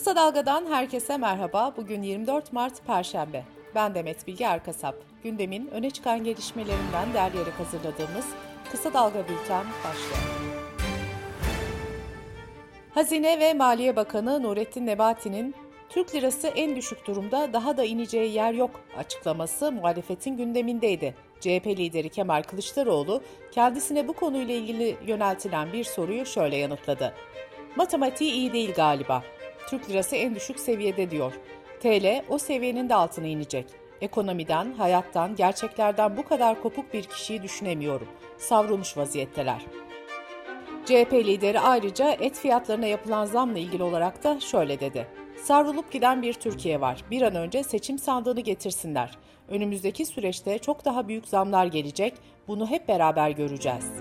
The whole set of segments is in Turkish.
Kısa Dalga'dan herkese merhaba. Bugün 24 Mart Perşembe. Ben Demet Bilge Erkasap. Gündemin öne çıkan gelişmelerinden derleyerek hazırladığımız Kısa Dalga Bülten başlıyor. Hazine ve Maliye Bakanı Nurettin Nebati'nin Türk lirası en düşük durumda daha da ineceği yer yok açıklaması muhalefetin gündemindeydi. CHP lideri Kemal Kılıçdaroğlu kendisine bu konuyla ilgili yöneltilen bir soruyu şöyle yanıtladı. Matematiği iyi değil galiba. Türk lirası en düşük seviyede diyor. TL o seviyenin de altına inecek. Ekonomiden, hayattan, gerçeklerden bu kadar kopuk bir kişiyi düşünemiyorum. Savrulmuş vaziyetteler. CHP lideri ayrıca et fiyatlarına yapılan zamla ilgili olarak da şöyle dedi. Savrulup giden bir Türkiye var. Bir an önce seçim sandığını getirsinler. Önümüzdeki süreçte çok daha büyük zamlar gelecek. Bunu hep beraber göreceğiz.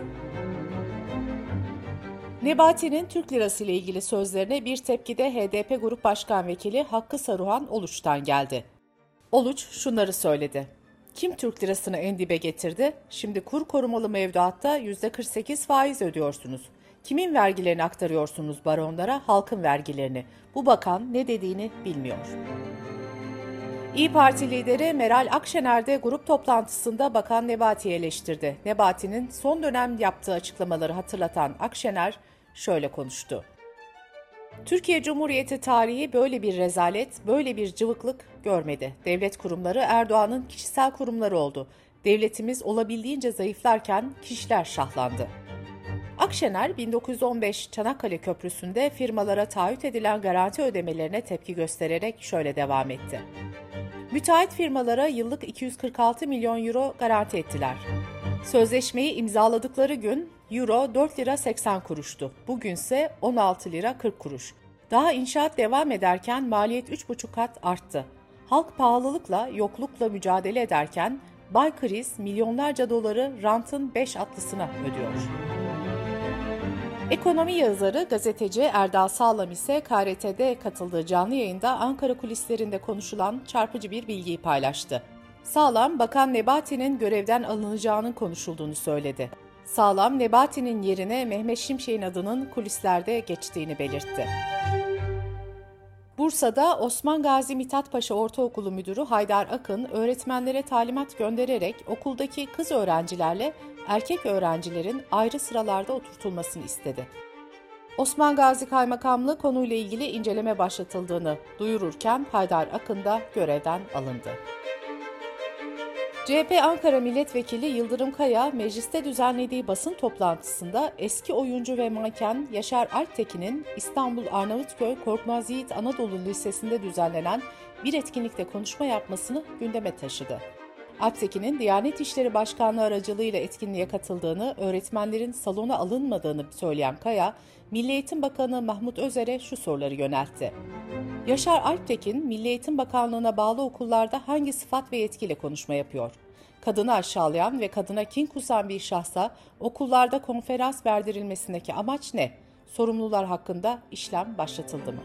Nebati'nin Türk lirası ile ilgili sözlerine bir tepki de HDP Grup Başkan Vekili Hakkı Saruhan Oluç'tan geldi. Oluç şunları söyledi. Kim Türk lirasını en dibe getirdi? Şimdi kur korumalı mevduatta %48 faiz ödüyorsunuz. Kimin vergilerini aktarıyorsunuz baronlara? Halkın vergilerini. Bu bakan ne dediğini bilmiyor. İyi Parti lideri Meral Akşener de grup toplantısında Bakan Nebati'yi eleştirdi. Nebati'nin son dönem yaptığı açıklamaları hatırlatan Akşener şöyle konuştu. Türkiye Cumhuriyeti tarihi böyle bir rezalet, böyle bir cıvıklık görmedi. Devlet kurumları Erdoğan'ın kişisel kurumları oldu. Devletimiz olabildiğince zayıflarken kişiler şahlandı. Akşener 1915 Çanakkale Köprüsü'nde firmalara taahhüt edilen garanti ödemelerine tepki göstererek şöyle devam etti. Müteahhit firmalara yıllık 246 milyon euro garanti ettiler. Sözleşmeyi imzaladıkları gün euro 4 lira 80 kuruştu. Bugünse 16 lira 40 kuruş. Daha inşaat devam ederken maliyet 3,5 kat arttı. Halk pahalılıkla, yoklukla mücadele ederken Bay Kriz milyonlarca doları rantın 5 atlısına ödüyor. Ekonomi yazarı gazeteci Erdal Sağlam ise KRT'de katıldığı canlı yayında Ankara kulislerinde konuşulan çarpıcı bir bilgiyi paylaştı. Sağlam, Bakan Nebati'nin görevden alınacağının konuşulduğunu söyledi. Sağlam, Nebati'nin yerine Mehmet Şimşek'in adının kulislerde geçtiğini belirtti. Bursa'da Osman Gazi Mithat Paşa Ortaokulu Müdürü Haydar Akın öğretmenlere talimat göndererek okuldaki kız öğrencilerle erkek öğrencilerin ayrı sıralarda oturtulmasını istedi. Osman Gazi Kaymakamlığı konuyla ilgili inceleme başlatıldığını duyururken Haydar Akın da görevden alındı. CHP Ankara Milletvekili Yıldırım Kaya, mecliste düzenlediği basın toplantısında eski oyuncu ve manken Yaşar Alptekin'in İstanbul Arnavutköy Korkmaz Yiğit Anadolu Lisesi'nde düzenlenen bir etkinlikte konuşma yapmasını gündeme taşıdı. Alptekin'in Diyanet İşleri Başkanlığı aracılığıyla etkinliğe katıldığını, öğretmenlerin salona alınmadığını söyleyen Kaya, Milli Eğitim Bakanı Mahmut Özer'e şu soruları yöneltti. Yaşar Alptekin, Milli Eğitim Bakanlığı'na bağlı okullarda hangi sıfat ve yetkiyle konuşma yapıyor? Kadını aşağılayan ve kadına kin kusan bir şahsa okullarda konferans verdirilmesindeki amaç ne? Sorumlular hakkında işlem başlatıldı mı?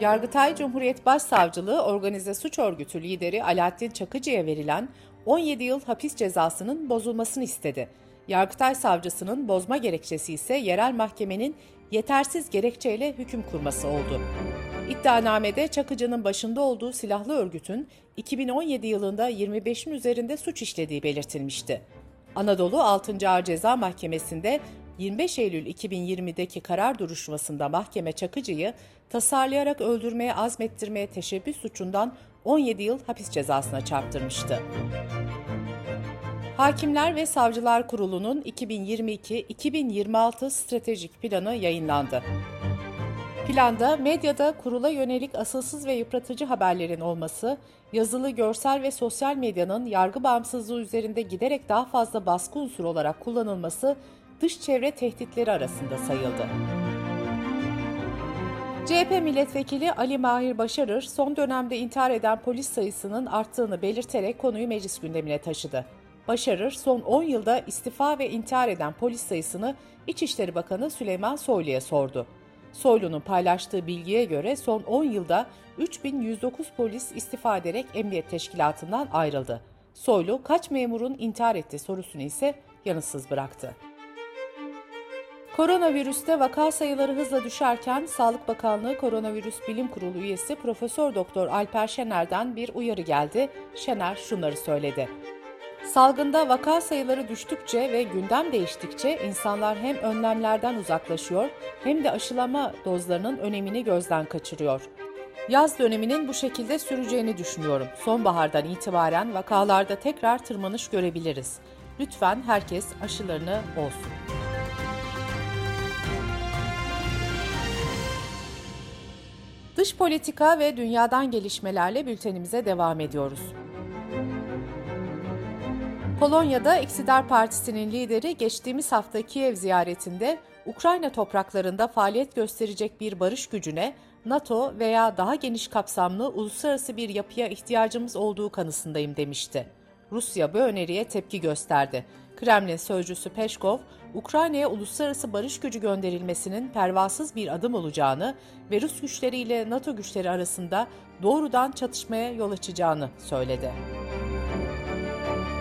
Yargıtay Cumhuriyet Başsavcılığı organize suç örgütü lideri Alaaddin Çakıcı'ya verilen 17 yıl hapis cezasının bozulmasını istedi. Yargıtay savcısının bozma gerekçesi ise yerel mahkemenin yetersiz gerekçeyle hüküm kurması oldu. İddianamede Çakıcı'nın başında olduğu silahlı örgütün 2017 yılında 25'in üzerinde suç işlediği belirtilmişti. Anadolu 6. Ağır Ceza Mahkemesi'nde 25 Eylül 2020'deki karar duruşmasında mahkeme Çakıcı'yı tasarlayarak öldürmeye azmettirmeye teşebbüs suçundan 17 yıl hapis cezasına çarptırmıştı. Hakimler ve Savcılar Kurulu'nun 2022-2026 stratejik planı yayınlandı. Planda medyada kurula yönelik asılsız ve yıpratıcı haberlerin olması, yazılı, görsel ve sosyal medyanın yargı bağımsızlığı üzerinde giderek daha fazla baskı unsuru olarak kullanılması dış çevre tehditleri arasında sayıldı. CHP milletvekili Ali Mahir Başarır son dönemde intihar eden polis sayısının arttığını belirterek konuyu meclis gündemine taşıdı. Başarır son 10 yılda istifa ve intihar eden polis sayısını İçişleri Bakanı Süleyman Soylu'ya sordu. Soylu'nun paylaştığı bilgiye göre son 10 yılda 3109 polis istifa ederek emniyet teşkilatından ayrıldı. Soylu kaç memurun intihar etti sorusunu ise yanıtsız bıraktı. Koronavirüste vaka sayıları hızla düşerken Sağlık Bakanlığı Koronavirüs Bilim Kurulu üyesi Profesör Doktor Alper Şener'den bir uyarı geldi. Şener şunları söyledi. Salgında vaka sayıları düştükçe ve gündem değiştikçe insanlar hem önlemlerden uzaklaşıyor hem de aşılama dozlarının önemini gözden kaçırıyor. Yaz döneminin bu şekilde süreceğini düşünüyorum. Sonbahardan itibaren vakalarda tekrar tırmanış görebiliriz. Lütfen herkes aşılarını olsun. Dış politika ve dünyadan gelişmelerle bültenimize devam ediyoruz. Polonya'da İktidar Partisi'nin lideri geçtiğimiz hafta Kiev ziyaretinde Ukrayna topraklarında faaliyet gösterecek bir barış gücüne NATO veya daha geniş kapsamlı uluslararası bir yapıya ihtiyacımız olduğu kanısındayım demişti. Rusya bu öneriye tepki gösterdi. Kremlin sözcüsü Peşkov, Ukrayna'ya uluslararası barış gücü gönderilmesinin pervasız bir adım olacağını ve Rus güçleriyle NATO güçleri arasında doğrudan çatışmaya yol açacağını söyledi.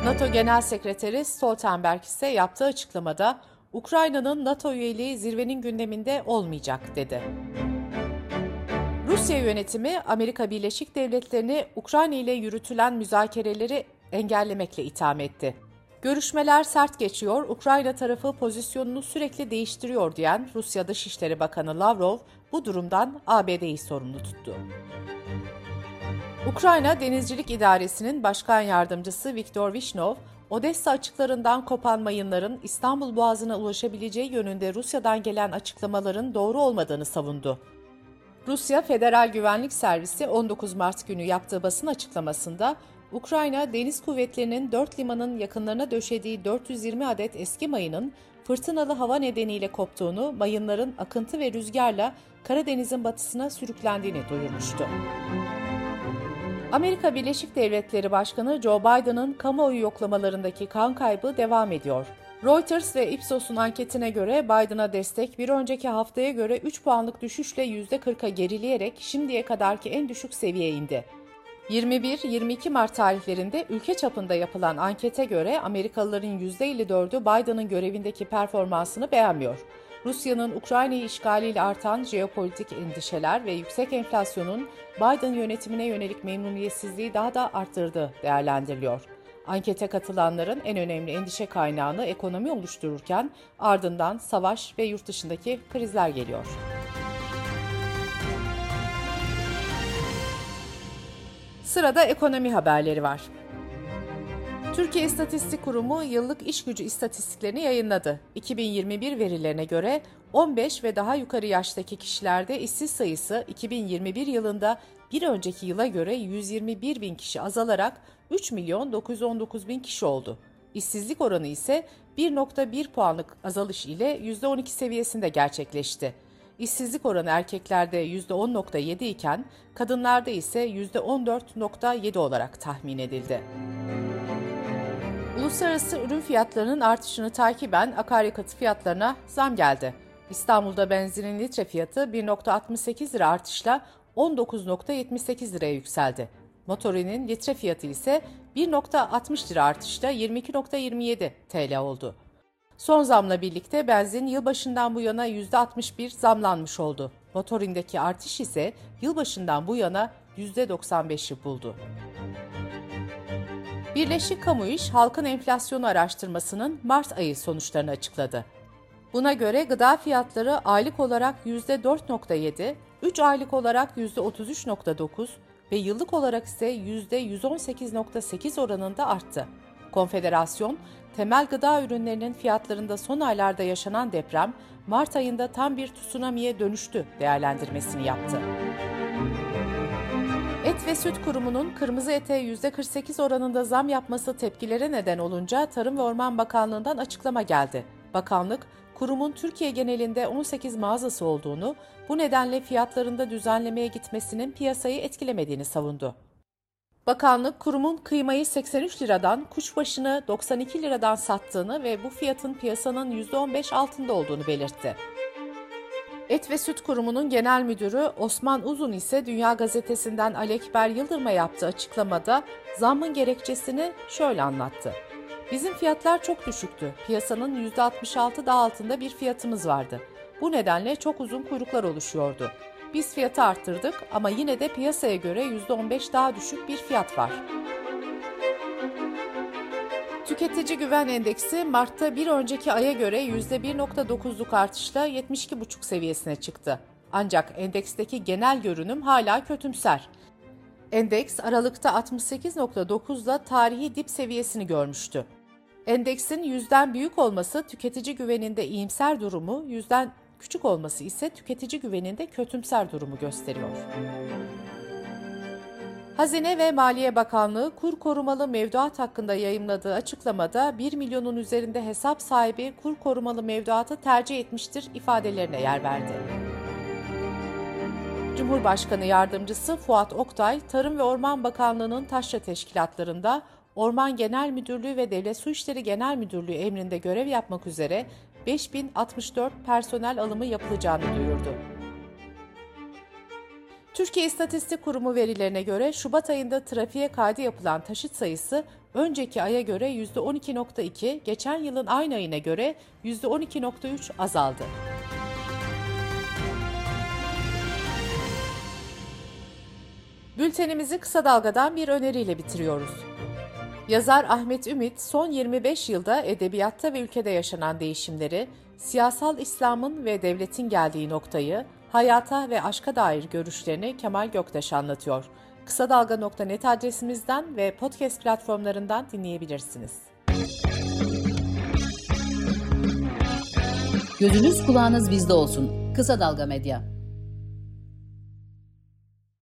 NATO Genel Sekreteri Stoltenberg ise yaptığı açıklamada Ukrayna'nın NATO üyeliği zirvenin gündeminde olmayacak dedi. Rusya yönetimi Amerika Birleşik Devletleri'ni Ukrayna ile yürütülen müzakereleri engellemekle itham etti. Görüşmeler sert geçiyor, Ukrayna tarafı pozisyonunu sürekli değiştiriyor diyen Rusya Dışişleri Bakanı Lavrov bu durumdan ABD'yi sorumlu tuttu. Ukrayna Denizcilik İdaresi'nin başkan yardımcısı Viktor Vishnov, Odessa açıklarından kopan mayınların İstanbul Boğazı'na ulaşabileceği yönünde Rusya'dan gelen açıklamaların doğru olmadığını savundu. Rusya Federal Güvenlik Servisi 19 Mart günü yaptığı basın açıklamasında Ukrayna Deniz Kuvvetleri'nin 4 limanın yakınlarına döşediği 420 adet eski mayının fırtınalı hava nedeniyle koptuğunu, mayınların akıntı ve rüzgarla Karadeniz'in batısına sürüklendiğini duyurmuştu. Amerika Birleşik Devletleri Başkanı Joe Biden'ın kamuoyu yoklamalarındaki kan kaybı devam ediyor. Reuters ve Ipsos'un anketine göre Biden'a destek bir önceki haftaya göre 3 puanlık düşüşle %40'a gerileyerek şimdiye kadarki en düşük seviyeye indi. 21-22 Mart tarihlerinde ülke çapında yapılan ankete göre Amerikalıların %54'ü Biden'ın görevindeki performansını beğenmiyor. Rusya'nın Ukrayna'yı işgaliyle artan jeopolitik endişeler ve yüksek enflasyonun Biden yönetimine yönelik memnuniyetsizliği daha da arttırdığı değerlendiriliyor. Ankete katılanların en önemli endişe kaynağını ekonomi oluştururken ardından savaş ve yurt dışındaki krizler geliyor. Sırada ekonomi haberleri var. Türkiye İstatistik Kurumu yıllık iş gücü istatistiklerini yayınladı. 2021 verilerine göre 15 ve daha yukarı yaştaki kişilerde işsiz sayısı 2021 yılında bir önceki yıla göre 121 bin kişi azalarak 3 milyon 919 bin kişi oldu. İşsizlik oranı ise 1.1 puanlık azalış ile %12 seviyesinde gerçekleşti. İşsizlik oranı erkeklerde %10.7 iken kadınlarda ise %14.7 olarak tahmin edildi. Uluslararası ürün fiyatlarının artışını takiben akaryakıt fiyatlarına zam geldi. İstanbul'da benzinin litre fiyatı 1.68 lira artışla 19.78 liraya yükseldi. Motorinin litre fiyatı ise 1.60 lira artışla 22.27 TL oldu. Son zamla birlikte benzin yılbaşından bu yana %61 zamlanmış oldu. Motorindeki artış ise yılbaşından bu yana %95'i buldu. Birleşik Kamu İş, halkın enflasyonu araştırmasının Mart ayı sonuçlarını açıkladı. Buna göre gıda fiyatları aylık olarak %4.7, 3 aylık olarak %33.9 ve yıllık olarak ise %118.8 oranında arttı. Konfederasyon, temel gıda ürünlerinin fiyatlarında son aylarda yaşanan deprem, Mart ayında tam bir tsunami'ye dönüştü değerlendirmesini yaptı. Et ve Süt Kurumu'nun kırmızı ete %48 oranında zam yapması tepkilere neden olunca Tarım ve Orman Bakanlığı'ndan açıklama geldi. Bakanlık, kurumun Türkiye genelinde 18 mağazası olduğunu, bu nedenle fiyatlarında düzenlemeye gitmesinin piyasayı etkilemediğini savundu. Bakanlık kurumun kıymayı 83 liradan kuşbaşını 92 liradan sattığını ve bu fiyatın piyasanın %15 altında olduğunu belirtti. Et ve Süt Kurumu'nun genel müdürü Osman Uzun ise Dünya Gazetesi'nden Alekber Yıldırım'a yaptığı açıklamada zammın gerekçesini şöyle anlattı. Bizim fiyatlar çok düşüktü. Piyasanın %66 daha altında bir fiyatımız vardı. Bu nedenle çok uzun kuyruklar oluşuyordu. Biz fiyatı arttırdık ama yine de piyasaya göre %15 daha düşük bir fiyat var. Tüketici Güven Endeksi Mart'ta bir önceki aya göre %1.9'luk artışla 72,5 seviyesine çıktı. Ancak endeksteki genel görünüm hala kötümser. Endeks Aralık'ta 68.9'da tarihi dip seviyesini görmüştü. Endeksin yüzden büyük olması tüketici güveninde iyimser durumu, yüzden küçük olması ise tüketici güveninde kötümser durumu gösteriyor. Hazine ve Maliye Bakanlığı kur korumalı mevduat hakkında yayımladığı açıklamada 1 milyonun üzerinde hesap sahibi kur korumalı mevduatı tercih etmiştir ifadelerine yer verdi. Cumhurbaşkanı Yardımcısı Fuat Oktay, Tarım ve Orman Bakanlığı'nın taşra teşkilatlarında Orman Genel Müdürlüğü ve Devlet Su İşleri Genel Müdürlüğü emrinde görev yapmak üzere 5064 personel alımı yapılacağını duyurdu. Türkiye İstatistik Kurumu verilerine göre Şubat ayında trafiğe kaydı yapılan taşıt sayısı önceki aya göre %12.2, geçen yılın aynı ayına göre %12.3 azaldı. Bültenimizi kısa dalgadan bir öneriyle bitiriyoruz. Yazar Ahmet Ümit son 25 yılda edebiyatta ve ülkede yaşanan değişimleri, siyasal İslam'ın ve devletin geldiği noktayı, hayata ve aşka dair görüşlerini Kemal Göktaş anlatıyor. Kısa Dalga.net adresimizden ve podcast platformlarından dinleyebilirsiniz. Gözünüz kulağınız bizde olsun. Kısa Dalga Medya.